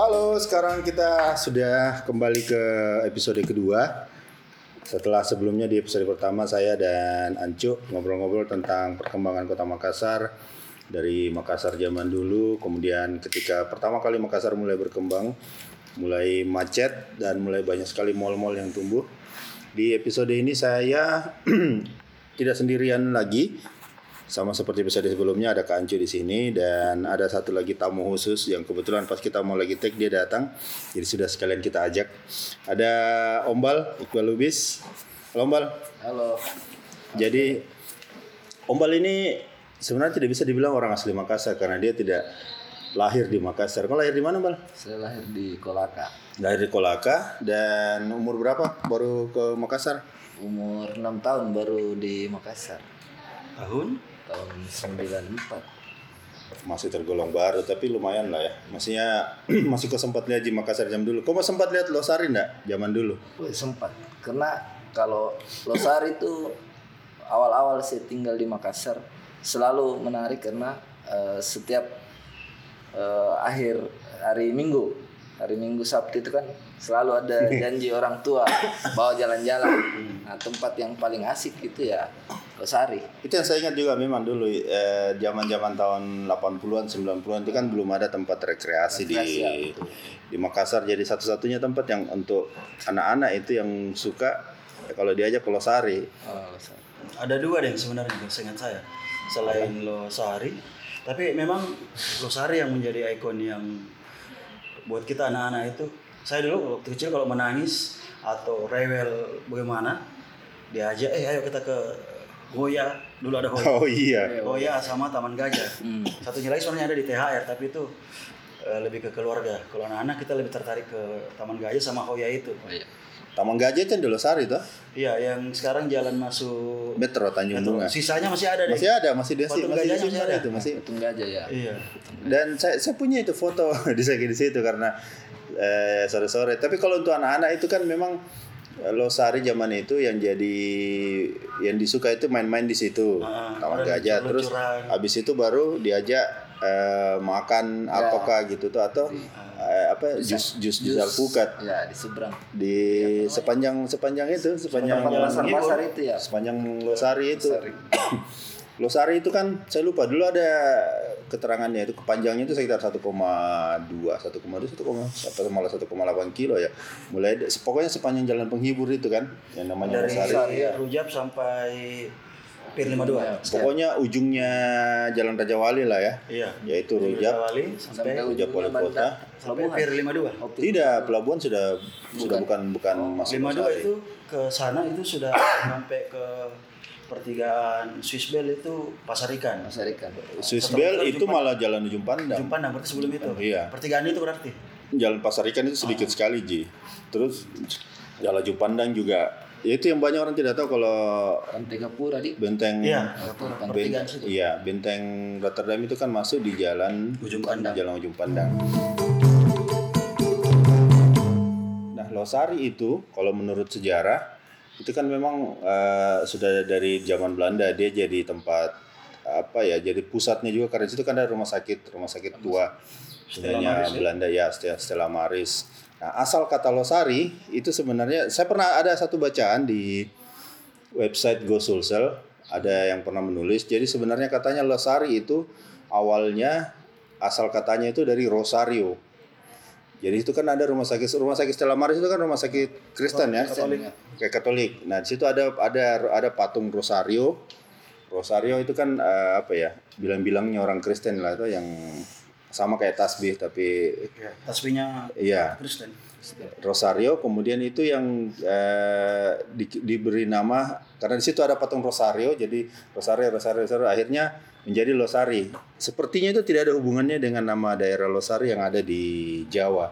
Halo, sekarang kita sudah kembali ke episode kedua. Setelah sebelumnya di episode pertama saya dan Ancu ngobrol-ngobrol tentang perkembangan kota Makassar dari Makassar zaman dulu, kemudian ketika pertama kali Makassar mulai berkembang, mulai macet dan mulai banyak sekali mal-mal yang tumbuh. Di episode ini saya tidak sendirian lagi, sama seperti episode sebelumnya ada Kak Ancu di sini dan ada satu lagi tamu khusus yang kebetulan pas kita mau lagi take dia datang. Jadi sudah sekalian kita ajak. Ada Ombal Iqbal Lubis. Halo Ombal. Halo. Jadi Ombal ini sebenarnya tidak bisa dibilang orang asli Makassar karena dia tidak lahir di Makassar. Kau lahir di mana, Bal? Saya lahir di Kolaka. Lahir di Kolaka dan umur berapa baru ke Makassar? Umur 6 tahun baru di Makassar. Tahun? Tahun 94. Masih tergolong baru tapi lumayan lah ya. Maksudnya masih kau sempat lihat di Makassar jam dulu. Mau sempat lihat Losari enggak zaman dulu? Wih, sempat. Karena kalau Losari itu awal-awal saya tinggal di Makassar selalu menarik karena eh, setiap eh, akhir hari Minggu, hari Minggu Sabtu itu kan selalu ada janji orang tua bawa jalan-jalan. Nah, tempat yang paling asik itu ya Losari. Itu yang saya ingat juga memang dulu eh, zaman-zaman tahun 80-an 90-an itu kan belum ada tempat rekreasi, di Rekreasi, ya, betul. di Makassar jadi satu-satunya tempat yang untuk anak-anak itu yang suka ya, kalau diajak ke Losari. Oh, Losari. Ada dua deh sebenarnya seingat saya. Selain Losari, tapi memang Losari yang menjadi ikon yang buat kita anak-anak itu. Saya dulu waktu kecil kalau menangis atau rewel bagaimana, diajak eh ayo kita ke Goya. Dulu ada Goya. Oh iya. Goya sama Taman Gajah. Hmm. Satunya lagi soalnya ada di THR, tapi itu eh, lebih ke keluarga. Kalau anak-anak kita lebih tertarik ke Taman Gajah sama Hoya itu. Oh iya. Taman Gajah itu di Losari tuh. Iya, yang sekarang jalan masuk Metro Tanjung Bunga. Sisanya masih ada deh. Masih ada, masih dia Patung masih disimpan masih ada. itu masih. Patung gajah ya. Iya. Dan saya saya punya itu foto di di situ karena eh, sore-sore. Tapi kalau untuk anak-anak itu kan memang Losari zaman itu yang jadi yang disuka itu main-main di situ. Ah, Taman ada Gajah terus habis itu baru diajak eh, makan apakah gitu tuh atau eh, apa jus jus jus alpukat Ya, di seberang. di sepanjang sepanjang itu sepanjang Pasar-pasar itu ya. sepanjang Losari itu. Losari. Losari itu kan saya lupa dulu ada keterangannya itu kepanjangnya itu sekitar 1,2 1,2 1, apa malah 1,8 kilo ya. Mulai pokoknya sepanjang jalan penghibur itu kan yang namanya Dari Losari. Rujab sampai Pir 52. Pokoknya ujungnya Jalan Raja Wali lah ya. Iya. Yaitu Rujab. Wali sampai Rujab Wali Kota. sampai Pir 52. Tidak, pelabuhan sudah sudah bukan bukan masuk 52 Losari. itu ke sana itu sudah sampai ke pertigaan Swiss Bell itu pasar ikan. Pasar ikan. Swiss Bell itu malah jalan ujung pandang. Jumpan berarti sebelum itu. Iya. Pertigaan itu berarti. Jalan Pasar Ikan itu sedikit sekali Ji. Terus Jalan Ujung Pandang juga. Ya itu yang banyak orang tidak tahu kalau Rantai Gapura di benteng Iya. ben- situ. iya benteng Rotterdam itu kan masuk di jalan Ujung Pandang. Jalan Ujung Pandang. Nah Losari itu kalau menurut sejarah itu kan memang eh, sudah dari zaman Belanda dia jadi tempat apa ya jadi pusatnya juga karena situ kan ada rumah sakit rumah sakit tua sebenarnya Belanda ya Stella, Stella Maris. Nah asal kata Losari itu sebenarnya saya pernah ada satu bacaan di website Go Sulsel ada yang pernah menulis. Jadi sebenarnya katanya Losari itu awalnya asal katanya itu dari Rosario jadi itu kan ada rumah sakit rumah sakit Stella Maris itu kan rumah sakit Kristen ya kayak Katolik. Nah di situ ada ada ada patung Rosario. Rosario itu kan eh, apa ya bilang-bilangnya orang Kristen lah itu yang sama kayak tasbih tapi Ya, tasbihnya iya Kristen. Rosario kemudian itu yang eh, di- diberi nama karena di situ ada patung Rosario jadi Rosario Rosario Rosario akhirnya menjadi Losari sepertinya itu tidak ada hubungannya dengan nama daerah Losari yang ada di Jawa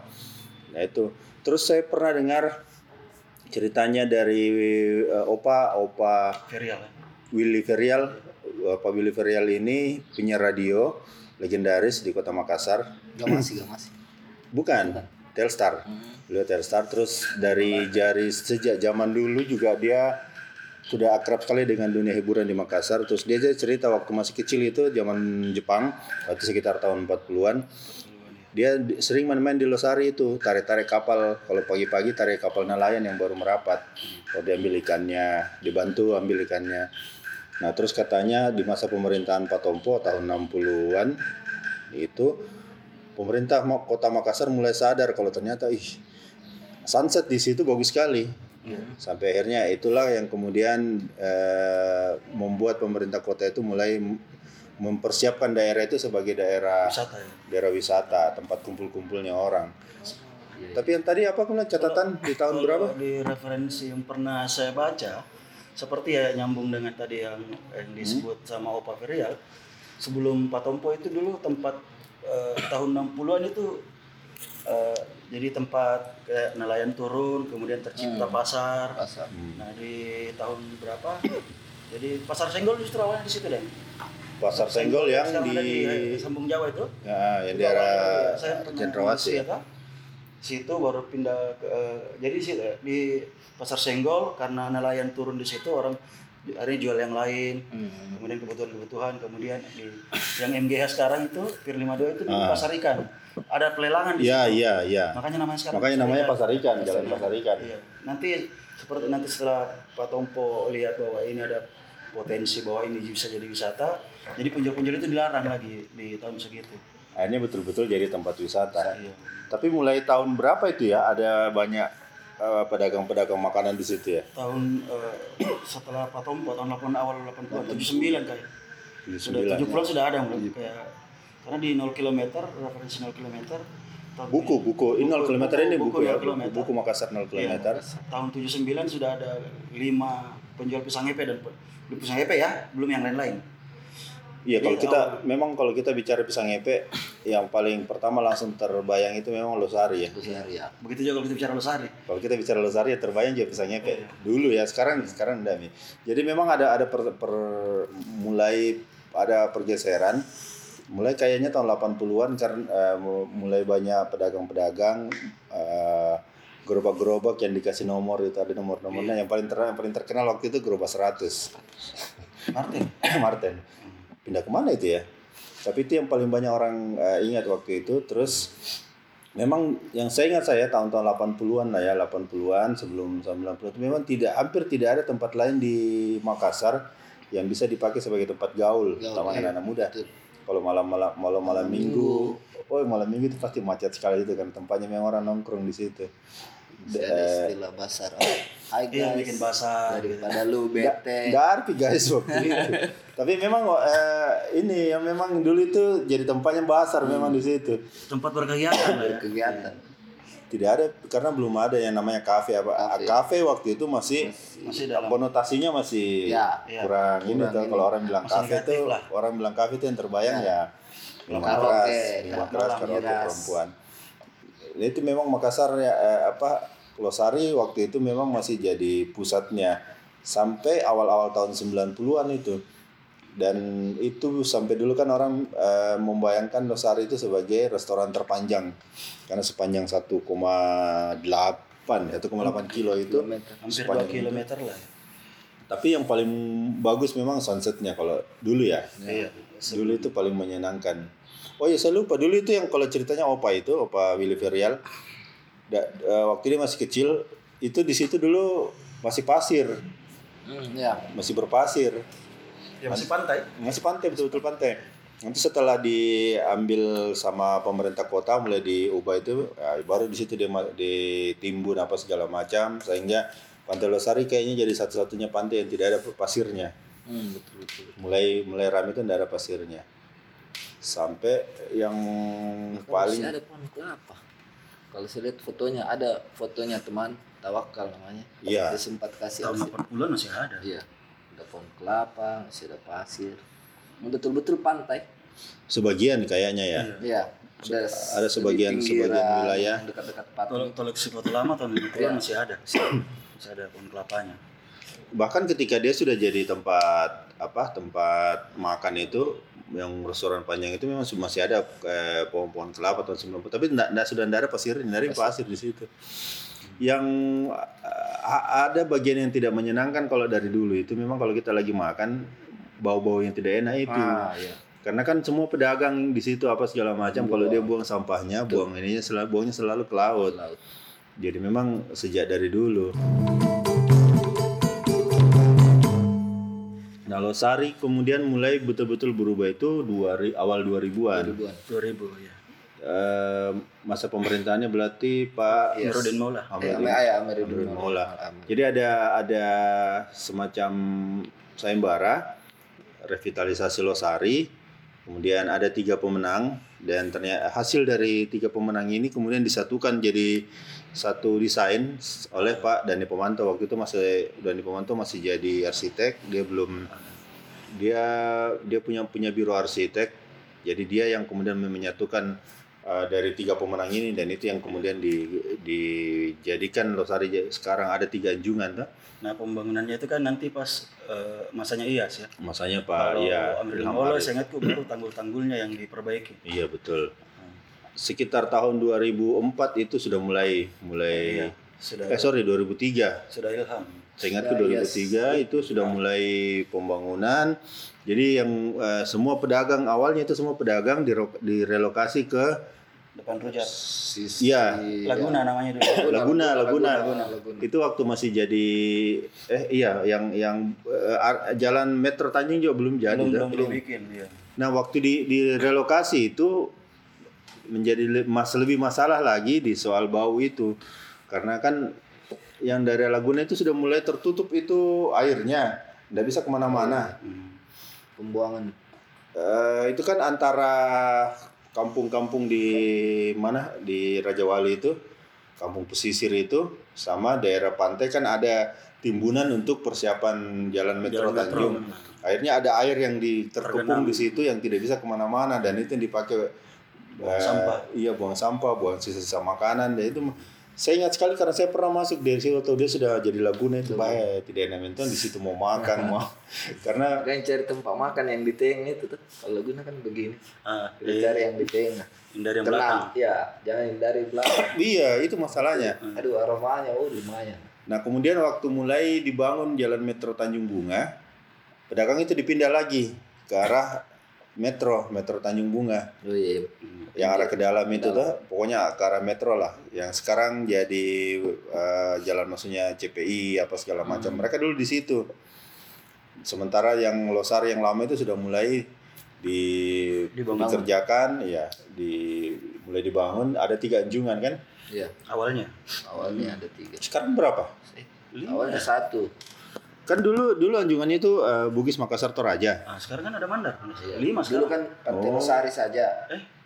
nah itu terus saya pernah dengar ceritanya dari eh, Opa Opa Ferial. ya. Willy Ferial Pak Willy Ferial ini penyiar radio legendaris di Kota Makassar Gak masih, gak masih. Bukan, Telstar. Beliau Telstar terus dari jari sejak zaman dulu juga dia sudah akrab sekali dengan dunia hiburan di Makassar. Terus dia cerita waktu masih kecil itu zaman Jepang, waktu sekitar tahun 40-an. dia di- sering main-main di Losari itu tarik-tarik kapal kalau pagi-pagi tarik kapal nelayan yang baru merapat kalau diambil ikannya dibantu ambil ikannya nah terus katanya di masa pemerintahan Pak Tompo tahun 60-an itu pemerintah kota Makassar mulai sadar kalau ternyata ih sunset di situ bagus sekali. Sampai akhirnya itulah yang kemudian eh, membuat pemerintah kota itu mulai mempersiapkan daerah itu sebagai daerah wisata ya? daerah wisata tempat kumpul-kumpulnya orang. Tapi yang tadi apa kemudian catatan di tahun berapa? di referensi yang pernah saya baca seperti ya nyambung dengan tadi yang yang disebut sama Opa Ferial sebelum Pak Tompo itu dulu tempat eh, tahun 60-an itu eh, jadi tempat kayak nelayan turun kemudian tercipta pasar. Pasar. Nah di tahun berapa? Jadi pasar senggol justru awalnya di situ deh pasar senggol yang di eh, Sambung Jawa itu. Ya, yang saya pernah Cendrawasih ya. Ya, situ baru pindah ke eh, jadi situ ya, di pasar Senggol karena nelayan turun di situ orang akhirnya jual yang lain Hmm. kemudian kebutuhan-kebutuhan kemudian di yang MGH sekarang itu Pier 52 itu di Ah. pasar ikan ada pelelangan di Iya, situ iya, iya. makanya namanya sekarang Makanya namanya pasar ikan, jalan Iya. pasar ikan. Iya. Nanti seperti nanti setelah Pak Tompo lihat bahwa ini ada potensi bahwa ini bisa jadi wisata, jadi penjual-penjual itu dilarang lagi di tahun segitu. Akhirnya betul-betul jadi tempat wisata. Iya. Tapi mulai tahun berapa itu ya ada banyak eh, pedagang-pedagang makanan di situ ya? Tahun eh, setelah Pak Tompo tahun 80 awal 80 79 kayak. Sudah 79 70 sudah ada mulai kayak karena di 0 km referensi 0 km Buku, buku. Ini 0 km ini buku, ya. 0 km. Buku, buku Makassar 0 km. Iya, tahun 79 sudah ada 5 penjual pisang epe dan pisang epe ya, belum yang lain-lain. Iya, kalau Jadi kita memang kalau kita bicara pisang epe yang paling pertama langsung terbayang itu memang Losari ya. besar ya Begitu juga kalau kita bicara Losari. Kalau kita bicara Losari ya terbayang juga pisang epe. Iya. Dulu ya, sekarang sekarang enggak nih. Jadi memang ada ada per, per- mulai ada pergeseran mulai kayaknya tahun 80-an karena mu- mulai banyak pedagang-pedagang eh, gerobak-gerobak yang dikasih nomor itu ada nomor-nomornya yang paling ter, yang paling terkenal waktu itu gerobak 100 Martin. Martin pindah ke mana itu ya tapi itu yang paling banyak orang eh, ingat waktu itu terus memang yang saya ingat saya tahun-tahun 80-an lah ya 80-an sebelum 90 itu memang tidak hampir tidak ada tempat lain di Makassar yang bisa dipakai sebagai tempat gaul, Gaul, iya. anak-anak muda Betul. kalau malam-malam malam-malam minggu oh malam minggu itu pasti macet sekali itu kan tempatnya memang orang nongkrong di situ ada istilah basar oh, hai Iya, guys bikin basar. daripada lu bete nggak arti guys waktu itu. Tapi memang eh, ini yang memang dulu itu jadi tempatnya basar memang di situ. Tempat berkegiatan lah ya. kegiatan Tidak ada karena belum ada yang namanya kafe apa. Kafe. Kafe waktu itu masih Masih dalam konotasinya masih Ya, iya. kurang ini kalau orang bilang Masih kafe itu lah. orang bilang kafe itu yang terbayang ya minuman Karaoke, keras, ya. minuman keras, karaoke perempuan. Itu memang Makassar ya eh, apa Losari waktu itu memang masih jadi pusatnya sampai awal-awal tahun 90-an itu. Dan itu sampai dulu kan orang eh, membayangkan Losari itu sebagai restoran terpanjang karena sepanjang 1,8 ya 1,8 kilo itu Kilometer. hampir 2 sepanjang km lah tapi yang paling bagus memang sunsetnya kalau dulu ya. Iya. Dulu itu paling menyenangkan. Oh iya saya lupa dulu itu yang kalau ceritanya Opa itu Opa Willy Ferial. Da, eh, waktu dia masih kecil itu di situ dulu masih pasir, Hmm, ya masih berpasir, Ya masih pantai. masih pantai betul-betul pantai. Nanti setelah diambil sama pemerintah kota mulai diubah itu ya, baru di situ dia ditimbun apa segala macam sehingga Pantai Losari kayaknya jadi satu-satunya pantai yang tidak ada pasirnya. hmm, betul betul mulai mulai rame itu ndak ada pasirnya sampai yang Masih paling ada pohon kelapa kalau saya lihat fotonya ada fotonya teman tawakal namanya Iya. dia sempat kasih Tahun arsip 80-an masih ada. iya ada pohon kelapa masih ada pasir betul-betul pantai sebagian kayaknya ya iya ada, ada sebagian- pinggiran, sebagian wilayah. dekat-dekat patung koleksi foto lama tahun 90-an masih ada. Masih ada pohon kelapanya. Bahkan ketika dia sudah jadi tempat apa tempat makan itu yang restoran panjang itu memang masih ada kayak pohon-pohon kelapa tahun 90 tapi enggak, enggak sudah enggak ada pasir ada pasir di situ yang uh, ada bagian yang tidak menyenangkan kalau dari dulu itu memang kalau kita lagi makan bau-bau yang tidak enak itu ah iya Karena kan semua pedagang di situ apa segala macam kalau dia buang sampahnya, buang ininya selalu buangnya selalu ke laut. Laut. Jadi memang sejak dari dulu. Nah, Losari kemudian mulai betul-betul berubah itu dua, ri- awal 2000-an. Ribuan. 2000 ya. Eh, masa pemerintahannya berarti Pak Nurudin Maula. Eh, Ame- ah, ya, Maula. Maula. Jadi ada ada semacam sayembara revitalisasi Losari. Kemudian ada tiga pemenang dan ternyata hasil dari tiga pemenang ini kemudian disatukan jadi satu desain oleh Pak Dani Pomanto. Waktu itu masih Dani Pomanto masih jadi arsitek dia belum dia dia punya punya biro arsitek. Jadi dia yang kemudian menyatukan uh, dari tiga pemenang ini dan itu yang kemudian di, dijadikan Losari sekarang ada tiga anjungan tuh Nah pembangunannya itu kan nanti pas eh, masanya IAS ya. masanya Pak Kalau ya Amril Arif. saya ingat kok baru tanggul-tanggulnya yang diperbaiki. iya betul sekitar tahun 2004 itu sudah mulai mulai Iya, sudah eh sorry 2003 sudah ilham. Saya ingat ke 2003 itu sudah mulai pembangunan. Jadi yang eh, semua pedagang awalnya itu semua pedagang direlokasi ke Depan rujak. Sisi Iya. Laguna namanya dulu. Laguna, Laguna. Laguna, Laguna. Itu waktu masih jadi eh iya yang yang ar- jalan Metro Tanjung juga belum jadi. belum dah. belum belum bikin ya. Nah, waktu di direlokasi itu menjadi mas lebih masalah lagi di soal bau itu. Karena kan yang dari Laguna itu sudah mulai tertutup itu airnya, tidak bisa ke mana-mana. pembuangan Eh, itu kan antara kampung-kampung di mana di Raja Wali itu, kampung pesisir itu, sama daerah pantai kan ada timbunan untuk persiapan jalan metro Jalan Tanjung. Akhirnya ada air yang terkepung di situ yang tidak bisa ke mana-mana dan itu yang dipakai Buang eh, sampah. Iya buang sampah, buang sisa-sisa makanan dan itu saya ingat sekali karena saya pernah masuk dari situ atau dia sudah jadi laguna itu bahaya tidak enak menton di situ mau makan mau. Karena kan cari tempat makan yang di tengah itu tuh. Kalau Laguna kan begini. Ah, kita cari yang di tengah dari yang belakang. tenang ya jangan yang dari belakang. Iya itu masalahnya. Aduh aromanya oh lumayan. Nah kemudian waktu mulai dibangun jalan metro Tanjung Bunga, pedagang itu dipindah lagi ke arah metro, metro Tanjung Bunga, oh iya yang arah ke dalam itu tuh, pokoknya ke arah metro lah. Yang sekarang jadi eh, jalan maksudnya CPI apa segala macam. Mereka dulu di situ. Sementara yang Losari yang lama itu sudah mulai di Dibangun. dikerjakan, ya, di mulai dibangun. Ada tiga anjungan kan? iya Awalnya. awalnya ada tiga Sekarang berapa? awalnya satu Kan dulu dulu anjungannya itu eh, Bugis Makassar Toraja. Ah, sekarang kan ada Mandar. Iya. Lima dulu sekarang. kan Pantai Losari saja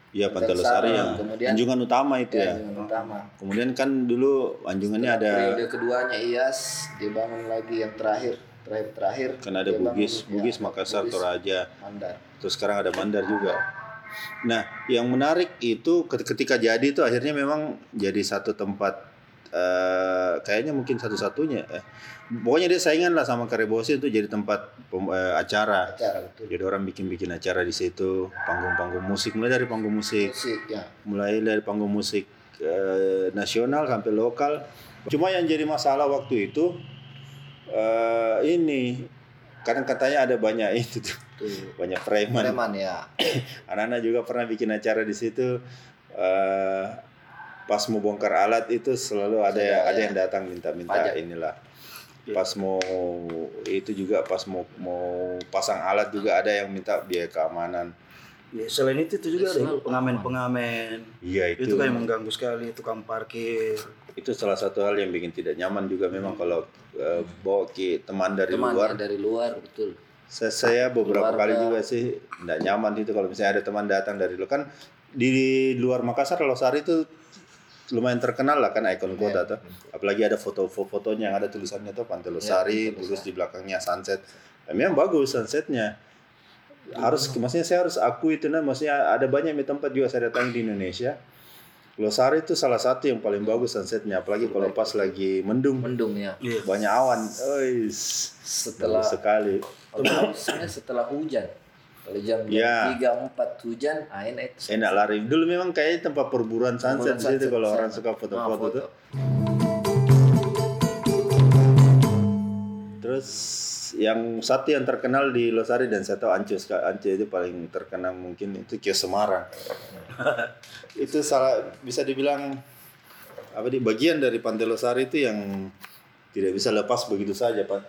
Iya Pantai Losari yang kemudian- anjungan utama itu ya ya. yang utama Kemudian kan dulu anjungannya ada periode keduanya IAS dibangun lagi yang terakhir terakhir terakhir kan ada bangun, Bugis, ya, Bugis Makassar Bugis, Toraja. Mandar Terus sekarang ada Mandar juga. Nah, yang menarik itu ket- ketika jadi itu akhirnya memang jadi satu tempat eh kayaknya mungkin satu-satunya eh, pokoknya dia saingan lah sama Karebosi itu jadi tempat pem- eh, acara. acara betul Jadi orang bikin-bikin acara di situ, panggung-panggung musik mulai dari panggung musik musik ya mulai dari panggung musik eh, nasional sampai lokal. Cuma yang jadi masalah waktu itu eh, ini kadang katanya ada banyak itu tuh tuh banyak preman. preman ya Anak-anak juga pernah bikin acara di situ. eh, pas mau bongkar alat itu selalu ada Iya, ada iya. yang datang minta-minta inilah. Pas mau itu juga pas mau mau pasang alat juga ada yang minta biaya keamanan. Ya, selain itu itu juga Ya, ada pengamen-pengamen. Iya Itu, kan yang mengganggu sekali tukang parkir. itu salah satu hal yang bikin tidak nyaman juga memang kalau eh, bawa ke teman dari teman luar ya, dari luar betul saya, saya beberapa Keluarga. kali juga sih tidak nyaman itu kalau misalnya ada teman datang dari luar kan di luar Makassar Losari itu lumayan terkenal lah kan ikon kota tuh. apalagi ada foto-fotonya yang ada tulisannya tuh Pantai Losari Pantai terus di belakangnya sunset. Ya, memang bagus sunsetnya. Harus maksudnya saya harus akui itu nah maksudnya ada banyak tempat juga saya datang di Indonesia. Losari itu salah satu yang paling bagus sunsetnya apalagi kalau pas lagi mendung. Mendung ya. Iya. banyak awan. Ois, setelah bagus sekali. Setelah hujan kalau jam Ya. tiga empat hujan ah enak itu enak lari dulu memang kayaknya tempat perburuan sunset di situ sunset kalau orang suka Ah, foto-foto foto. tuh terus yang satu yang terkenal di Losari dan saya tahu Anco Ska- Anco itu paling terkenal mungkin itu kios Semarang. itu salah bisa dibilang apa di bagian dari Pantai Losari itu yang tidak bisa lepas begitu saja Pak.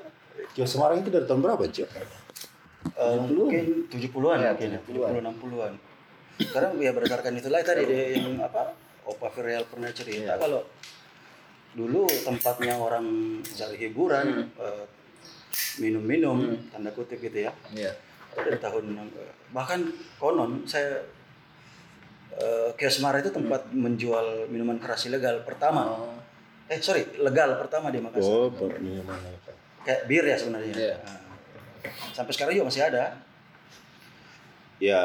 Kios Semarang itu dari tahun berapa Cok? Eh, mungkin 70-an Ya, mungkin ya, 70-an. 70 60-an. Sekarang ya berdasarkan itulah tadi dia yang apa? Opa Viral pernah cerita kalau dulu tempatnya orang cari hiburan eh, minum-minum tanda kutip gitu ya. Iya. Itu dari tahun bahkan konon saya eh Kios Mara itu tempat menjual minuman keras ilegal pertama. Oh. Eh sorry, legal pertama di Makassar. Oh, minuman? Kayak bir ya sebenarnya. Iya. Nah, sampai sekarang juga masih ada. Ya,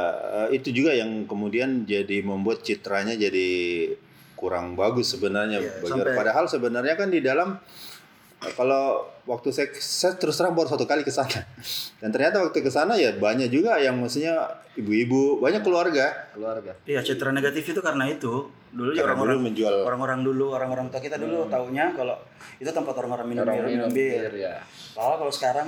eh, itu juga yang kemudian jadi membuat citranya jadi kurang bagus sebenarnya. Bagi- sampai- Padahal sebenarnya kan di dalam eh, kalau waktu saya, saya terus terang baru satu kali ke sana. Dan ternyata waktu ke sana ya banyak juga yang maksudnya ibu-ibu, banyak keluarga. Keluarga. Iya, citra negatif itu karena itu. Dulu ya Karena orang-orang dulu menjual orang-orang dulu, orang-orang tua kita dulu taunya kalau itu tempat orang-orang minum Orang bir, minum minum bir. bir ya. Kalau kalau sekarang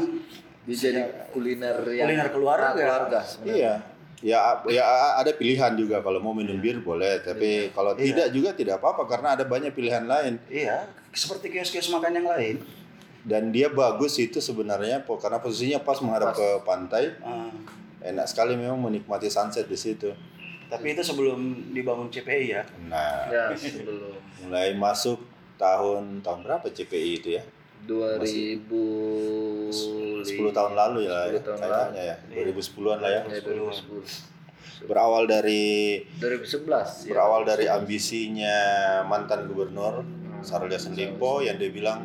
Bisa jadi kuliner yang Kuliner keluarga. Keluarga sebenarnya. Iya. Ya, ya ada pilihan juga kalau mau minum bir boleh, tapi kalau Iya. tidak juga tidak apa-apa karena ada banyak pilihan lain. iya, seperti kios-kios makan yang lain. Dan dia bagus itu sebenarnya karena posisinya pas menghadap ke pantai. Ah, Enak sekali memang menikmati sunset di situ. tapi itu sebelum dibangun CPI ya. Nah, Ya, sebelum mulai masuk tahun tahun berapa CPI itu ya? 2000 10 tahun lalu ya, 10 tahun kayaknya ya. 2010-an lah ya. Ya, 2010. Berawal dari 2011 ya. berawal dari ambisinya mantan gubernur Sarul Yassin Limpo yang dia bilang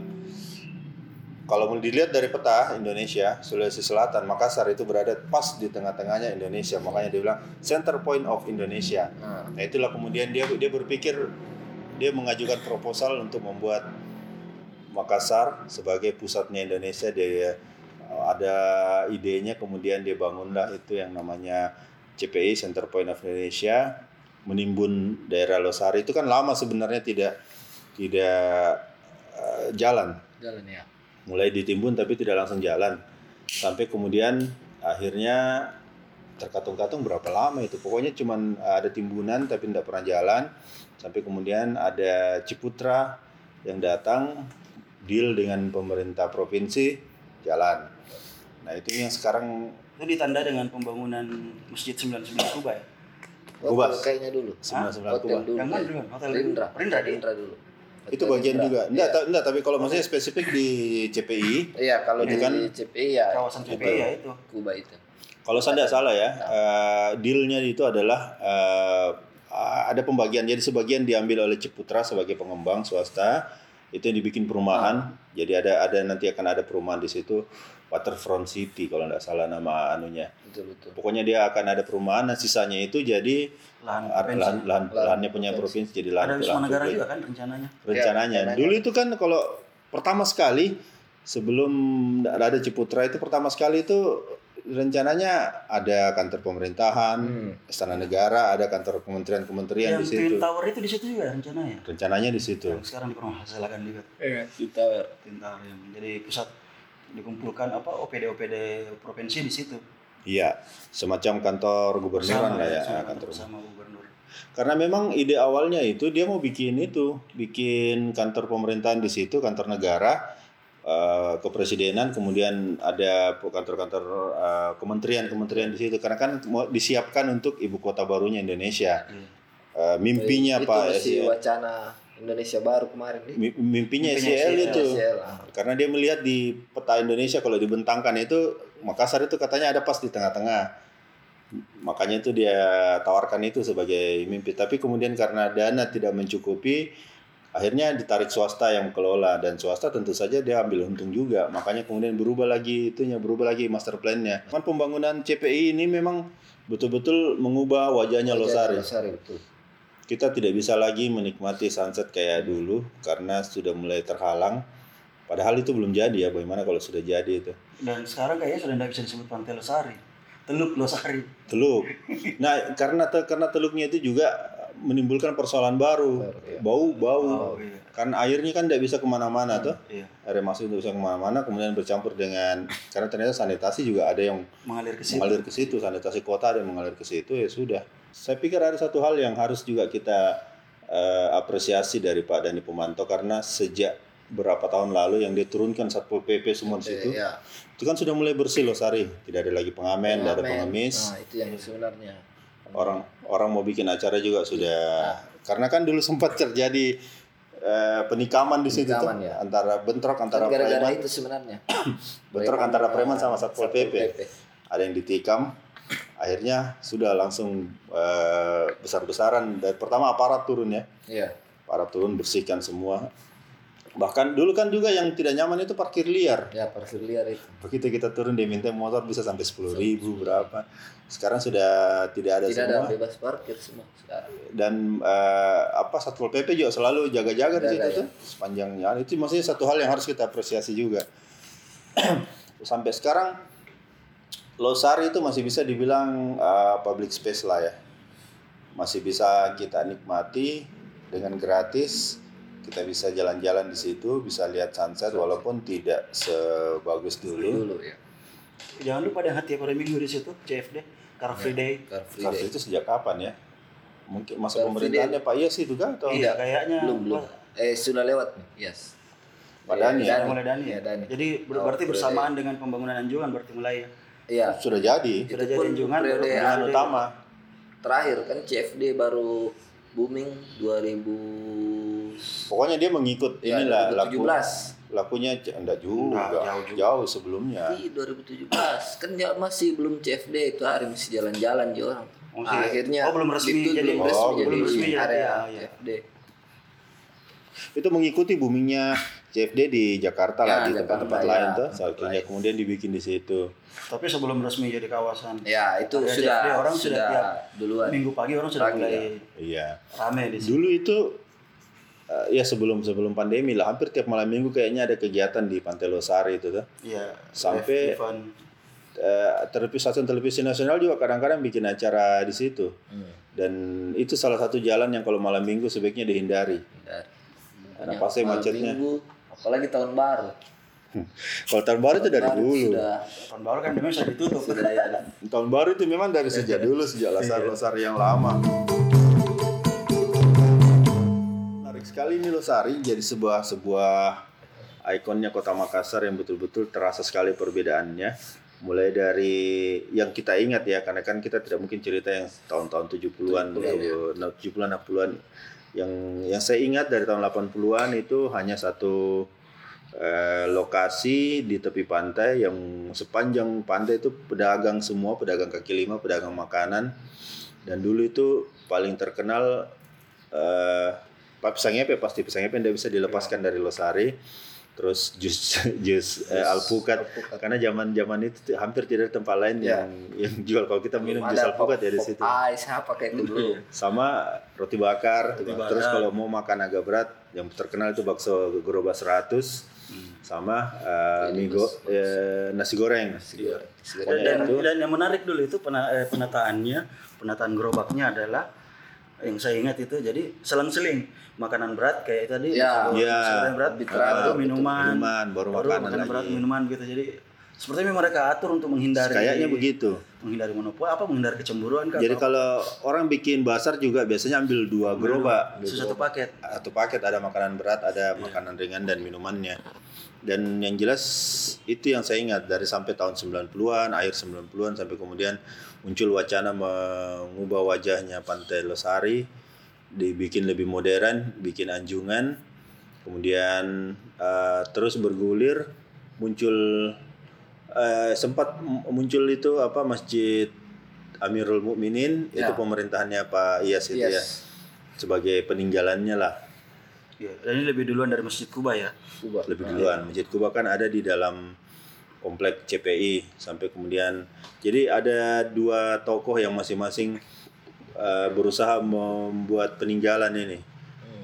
kalau mau dilihat dari peta Indonesia, Sulawesi Selatan, Makassar itu berada pas di tengah-tengahnya Indonesia. Makanya dia bilang center point of Indonesia. Nah, Nah itulah kemudian dia dia berpikir dia mengajukan proposal untuk membuat Makassar sebagai pusatnya Indonesia. Dia uh, ada idenya kemudian dia bangunlah itu yang namanya CPI Center Point of Indonesia menimbun daerah Losari itu kan lama sebenarnya tidak tidak uh, jalan jalan ya. mulai ditimbun tapi tidak langsung jalan sampai kemudian akhirnya terkatung-katung berapa lama itu pokoknya cuman ada timbunan tapi tidak pernah jalan sampai kemudian ada Ciputra yang datang deal dengan pemerintah provinsi jalan nah itu yang sekarang Itu ditanda dengan pembangunan Masjid 99 Kuba ya. Oh, Kubas. kayaknya dulu. sembilan sembilan Hotel Kuba dulu. Yang mana dulu? Hotel dulu. Rindra. Rindra. Rindra dulu. itu bagian Rindra. juga enggak, Iya. ta- enggak tapi kalau maksudnya spesifik di CPI Iya, kalau Itu di kan CPI ya Kawasan CPI ya itu. Kuba itu. Kalau saya tidak salah ya, eh, dealnya itu adalah eh, ada pembagian. Jadi sebagian diambil oleh Ciputra sebagai pengembang swasta, itu yang dibikin perumahan. Jadi ada ada nanti akan ada perumahan di situ, Waterfront City kalau tidak salah nama anunya. Betul betul. Pokoknya dia akan ada perumahan. Nah sisanya itu jadi Lahan provinsi. lahan, lahan, Lahan lahannya punya provinsi jadi lahan Ada Wisma lahan Negara juga kan rencananya. rencananya. rencananya. Dulu itu kan kalau pertama sekali sebelum ada Ciputra itu pertama sekali itu rencananya ada kantor pemerintahan, Hmm. istana negara, ada kantor kementerian-kementerian di Yang situ. Twin Tower itu di situ juga rencananya. Rencananya di situ. Yang sekarang dipermasalahkan juga. Iya. Di tower. Twin Tower yang jadi pusat dikumpulkan apa OPD-OPD provinsi di situ. Iya, semacam kantor gubernuran lah ya, sama kantor. bersama gubernur. Karena memang ide awalnya itu dia mau bikin itu, bikin kantor pemerintahan di situ, kantor negara, eh, kepresidenan, kemudian ada kantor-kantor eh, kementerian-kementerian di situ. Karena kan mau disiapkan untuk ibu kota barunya Indonesia. Iya. Eh, mimpinya itu Pak masih SEL, wacana Indonesia baru kemarin mimpinya Mimpinya SEL SEL. itu. SEL, ah. Karena dia melihat di peta Indonesia kalau dibentangkan itu Makassar itu katanya ada pas di tengah-tengah. Makanya itu dia tawarkan itu sebagai mimpi. Tapi kemudian karena dana tidak mencukupi, akhirnya ditarik swasta yang kelola dan swasta tentu saja dia ambil untung juga. Makanya kemudian berubah lagi itunya, berubah lagi master plan-nya. Kan pembangunan CPI ini memang betul-betul mengubah wajahnya Losari. Losari betul. Kita tidak bisa lagi menikmati sunset kayak dulu karena sudah mulai terhalang. Padahal itu belum jadi ya. Bagaimana kalau sudah jadi itu? Dan sekarang kayaknya sudah tidak bisa disebut Pantai Losari. Teluk Losari. Teluk. Nah, karena te- karena teluknya itu juga menimbulkan persoalan baru, bau bau. iya. Kan airnya kan tidak bisa ke mana-mana tuh. Iya. Air masuk tidak bisa ke mana-mana, kemudian bercampur dengan karena ternyata sanitasi juga ada yang Mengalir ke situ. mengalir ke situ, sanitasi kota ada yang mengalir ke situ ya sudah. Saya pikir ada satu hal yang harus juga kita eh, apresiasi dari Pak Dani Pemanto karena sejak berapa tahun lalu yang dia turunkan satpol pp semua di situ, ya itu kan sudah mulai bersih loh Sari, tidak ada lagi pengamen, tidak ada Pengamen. pengemis, nah itu yang sebenarnya orang orang mau bikin acara juga sudah. Karena kan dulu sempat terjadi eh, penikaman di situ tuh ya. antara bentrok antara Kan gara-gara preman. itu sebenarnya. Bentrok antara preman sama satpol pp PP. ada yang ditikam akhirnya sudah langsung eh, besar-besaran. Dari pertama aparat turun ya. Iya. Aparat turun bersihkan semua bahkan dulu kan juga yang tidak nyaman itu parkir liar. Ya parkir liar itu. Begitu kita turun dia minta motor bisa sampai sepuluh ribu berapa. Sekarang sudah tidak ada tidak ada semua. bebas parkir semua sekarang. Dan eh, apa satpol pp juga selalu jaga-jaga di situ ya. tuh sepanjang jalan. Itu maksudnya satu hal yang harus kita apresiasi juga. Sampai sekarang Losari itu masih bisa dibilang eh, public space lah ya. Masih bisa kita nikmati dengan gratis kita bisa jalan-jalan di situ bisa lihat sunset walaupun tidak sebagus dulu. dulu ya. Jangan lupa ada hati pada minggu di situ CFD Car Free Day. car free Car day. Free itu sejak kapan ya? Mungkin masa pemerintahannya Pak. Iya sih itu kan atau Iya kayaknya. Belum belum. Eh sudah lewat. Nih yes. Pak Dani ya? Mulai Dani. Iya, Dani. Jadi ber- Oh, berarti Free bersamaan dengan pembangunan Anjungan berarti mulai ya. iya. Sudah jadi. Sudah Itu jadi Anjungan baru periode- utama. terakhir kan CFD baru booming 2000 pokoknya dia mengikut ya, inilah laku 2017 lakunya c- enggak juga Enggak, jauh juga. jauh sebelumnya Di 2017 kan ya masih belum CFD itu hari masih jalan-jalan ya orang. Oh. Akhirnya Oh, belum resmi itu jadi- belum Oh, resmi belum jadi resmi jadi, area ya, ya. CFD. itu mengikuti boomingnya CFD di Jakarta lah Ya, di tempat-tempat Jakarta, lain ya. tuh akhirnya kemudian dibikin di situ Tapi sebelum resmi jadi kawasan Ya itu Area sudah CFD orang sudah sudah tiap duluan. minggu pagi orang sudah Pagi, mulai ya. iya rame di situ. dulu itu eh, ya sebelum sebelum pandemi lah hampir tiap malam minggu kayaknya ada kegiatan di Pantai Losari itu tuh Iya. Sampai-. Eh, televisi stasiun televisi nasional juga kadang-kadang bikin acara di situ Hmm. dan itu salah satu jalan yang kalau malam minggu sebaiknya dihindari Dan karena ya, pasti malam macetnya Minggu, apalagi tahun baru. kalau tahun baru itu dari Baru dulu Sudah Tahun baru kan memang sudah ditutup. sudah ya. tahun baru itu memang dari sejak dulu sejak lasar-lasar yang lama sekali ini Losari jadi sebuah sebuah ikonnya kota Makassar yang betul-betul terasa sekali perbedaannya. Mulai dari yang kita ingat ya karena kan kita tidak mungkin cerita yang tahun-tahun 70-an 70-an, atau 70-an 60-an yang yang saya ingat dari tahun 80-an itu hanya satu eh, lokasi di tepi pantai yang sepanjang pantai itu pedagang semua pedagang kaki lima pedagang makanan. Dan dulu itu paling terkenal eh Pak pisang epe pasti pisang epe tidak bisa dilepaskan dari Losari. Terus jus jus eh, alpukat. karena zaman zaman itu hampir tidak ada tempat lain Ya. yang yang jual. Kalau kita minum jus alpukat ya di situ. ice apa kayak itu belum. sama roti bakar. Roti terus bakar. kalau mau makan agak berat yang terkenal itu bakso gerobak 100 sama eh, mie go- eh, nasi goreng. Segera. Pokoknya dan, itu. dan yang menarik dulu itu pena- eh, penataannya, penataan gerobaknya adalah yang saya ingat itu jadi selang-seling. Makanan berat kayak tadi Ya. Ya. goreng berat baru minuman. Minuman baru, baru makanan, makanan berat minuman gitu. Jadi sepertinya mereka atur untuk menghindari. Kayaknya begitu menghindari monopoli apa menghindari kecemburuan kan jadi kalau orang bikin basar juga biasanya ambil dua gerobak. satu paket. Atau paket ada makanan berat ada makanan ringan dan minumannya. Dan yang jelas itu yang saya ingat dari sampai tahun 90-an akhir 90-an sampai kemudian muncul wacana mengubah wajahnya Pantai Losari dibikin lebih modern bikin anjungan kemudian eh, terus bergulir muncul eh, sempat muncul itu apa masjid Amirul Mukminin itu Ya. pemerintahannya Pak Iyas itu ya Yes. sebagai peninggalannya lah ya, dan ini lebih duluan dari masjid Kuba ya Kuba. lebih duluan Masjid Kuba kan ada di dalam komplek CPI sampai kemudian jadi ada dua tokoh yang masing-masing eh, berusaha membuat peninggalan ini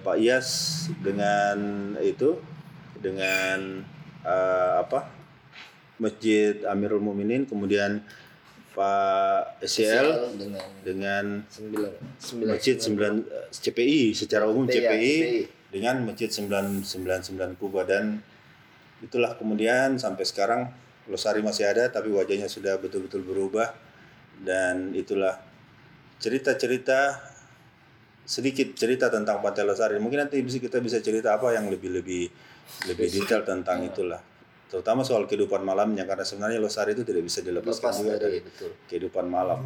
Pak Iyas dengan itu dengan eh, apa Masjid Amirul Mukminin kemudian Pak SCL dengan dengan sembilan sembilan Masjid 9 CPI secara umum CPI, CPI, dengan Masjid 999 Kuba. Dan itulah kemudian sampai sekarang Losari masih ada tapi wajahnya sudah betul-betul berubah. Dan itulah cerita-cerita sedikit cerita tentang Pantai Losari. Mungkin nanti bisa kita bisa cerita apa yang lebih lebih lebih detail tentang itulah. Terutama soal kehidupan malamnya karena sebenarnya Losari itu tidak bisa dilepaskan lepas juga dari dari betul kehidupan malam.